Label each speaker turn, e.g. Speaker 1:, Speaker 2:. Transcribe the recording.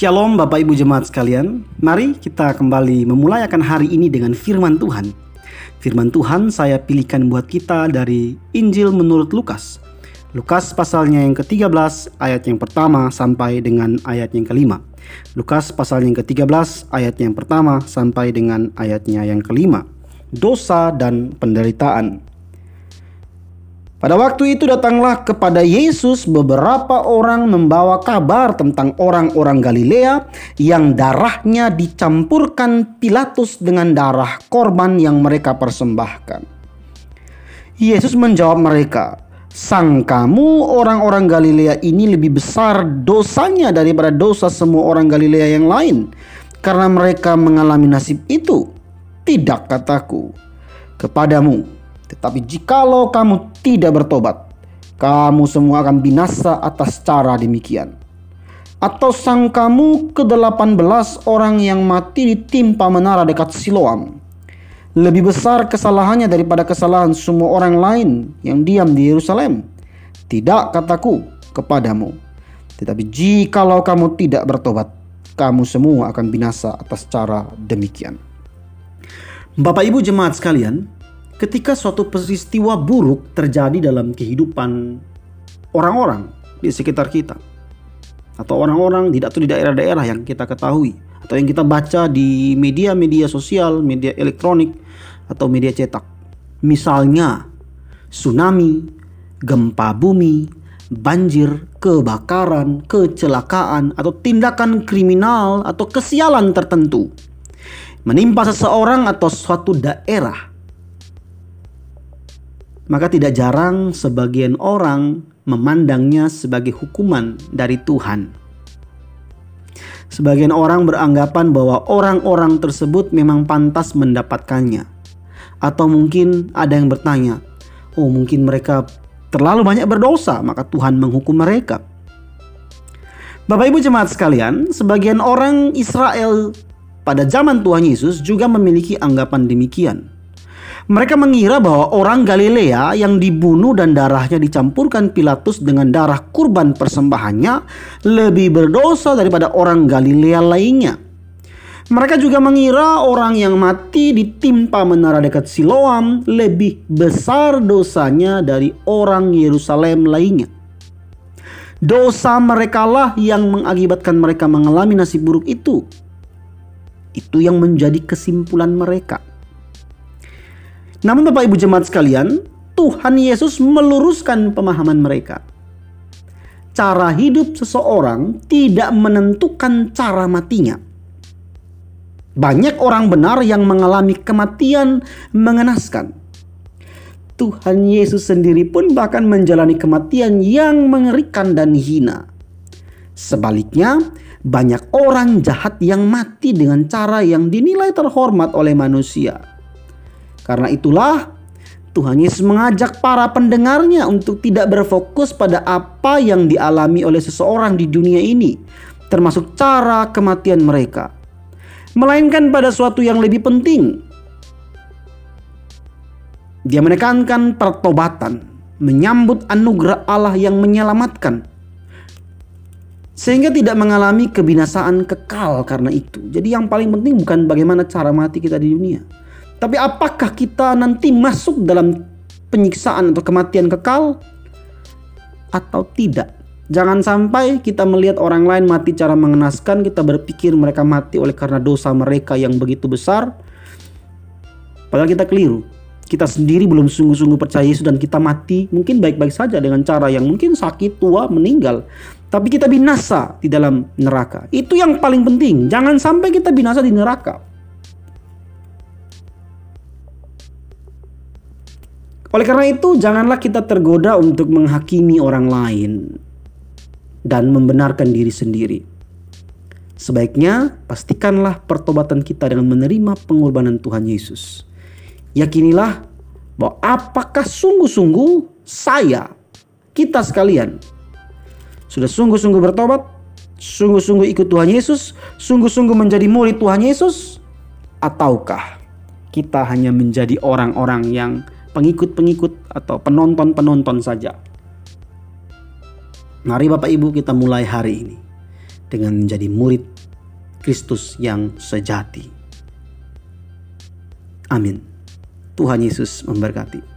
Speaker 1: Shalom Bapak Ibu Jemaat sekalian. Mari kita kembali memulai akan hari ini dengan firman Tuhan. Firman Tuhan saya pilihkan buat kita dari Injil menurut Lukas. Lukas pasalnya yang ke-13 ayat yang pertama sampai dengan ayat yang kelima. Lukas pasalnya yang ke-13 ayat yang pertama sampai dengan ayatnya yang kelima. Dosa dan penderitaan. Pada waktu itu datanglah kepada Yesus beberapa orang membawa kabar tentang orang-orang Galilea yang darahnya dicampurkan Pilatus dengan darah korban yang mereka persembahkan. Yesus menjawab mereka, Sang kamu orang-orang Galilea ini lebih besar dosanya daripada dosa semua orang Galilea yang lain karena mereka mengalami nasib itu. Tidak kataku kepadamu tetapi jikalau kamu tidak bertobat, kamu semua akan binasa atas cara demikian. Atau sang kamu ke-18 orang yang mati ditimpa menara dekat Siloam. Lebih besar kesalahannya daripada kesalahan semua orang lain yang diam di Yerusalem. Tidak kataku kepadamu. Tetapi jikalau kamu tidak bertobat, kamu semua akan binasa atas cara demikian. Bapak Ibu jemaat sekalian, ketika suatu peristiwa buruk terjadi dalam kehidupan orang-orang di sekitar kita atau orang-orang di atau di daerah-daerah yang kita ketahui atau yang kita baca di media-media sosial, media elektronik atau media cetak. Misalnya tsunami, gempa bumi, banjir, kebakaran, kecelakaan atau tindakan kriminal atau kesialan tertentu menimpa seseorang atau suatu daerah maka tidak jarang sebagian orang memandangnya sebagai hukuman dari Tuhan. Sebagian orang beranggapan bahwa orang-orang tersebut memang pantas mendapatkannya, atau mungkin ada yang bertanya, "Oh, mungkin mereka terlalu banyak berdosa, maka Tuhan menghukum mereka." Bapak Ibu jemaat sekalian, sebagian orang Israel pada zaman Tuhan Yesus juga memiliki anggapan demikian. Mereka mengira bahwa orang Galilea yang dibunuh dan darahnya dicampurkan Pilatus dengan darah kurban persembahannya lebih berdosa daripada orang Galilea lainnya. Mereka juga mengira orang yang mati ditimpa menara dekat Siloam lebih besar dosanya dari orang Yerusalem lainnya. Dosa merekalah yang mengakibatkan mereka mengalami nasib buruk itu. Itu yang menjadi kesimpulan mereka. Namun Bapak Ibu jemaat sekalian, Tuhan Yesus meluruskan pemahaman mereka. Cara hidup seseorang tidak menentukan cara matinya. Banyak orang benar yang mengalami kematian mengenaskan. Tuhan Yesus sendiri pun bahkan menjalani kematian yang mengerikan dan hina. Sebaliknya, banyak orang jahat yang mati dengan cara yang dinilai terhormat oleh manusia. Karena itulah Tuhan Yesus mengajak para pendengarnya untuk tidak berfokus pada apa yang dialami oleh seseorang di dunia ini, termasuk cara kematian mereka, melainkan pada suatu yang lebih penting. Dia menekankan pertobatan, menyambut anugerah Allah yang menyelamatkan, sehingga tidak mengalami kebinasaan kekal karena itu. Jadi, yang paling penting bukan bagaimana cara mati kita di dunia tapi apakah kita nanti masuk dalam penyiksaan atau kematian kekal atau tidak? Jangan sampai kita melihat orang lain mati cara mengenaskan, kita berpikir mereka mati oleh karena dosa mereka yang begitu besar. Padahal kita keliru. Kita sendiri belum sungguh-sungguh percaya Yesus dan kita mati mungkin baik-baik saja dengan cara yang mungkin sakit, tua, meninggal. Tapi kita binasa di dalam neraka. Itu yang paling penting. Jangan sampai kita binasa di neraka. Oleh karena itu, janganlah kita tergoda untuk menghakimi orang lain dan membenarkan diri sendiri. Sebaiknya, pastikanlah pertobatan kita dengan menerima pengorbanan Tuhan Yesus. Yakinilah bahwa apakah sungguh-sungguh saya, kita sekalian, sudah sungguh-sungguh bertobat, sungguh-sungguh ikut Tuhan Yesus, sungguh-sungguh menjadi murid Tuhan Yesus, ataukah kita hanya menjadi orang-orang yang pengikut-pengikut atau penonton-penonton saja. Mari Bapak Ibu kita mulai hari ini dengan menjadi murid Kristus yang sejati. Amin. Tuhan Yesus memberkati.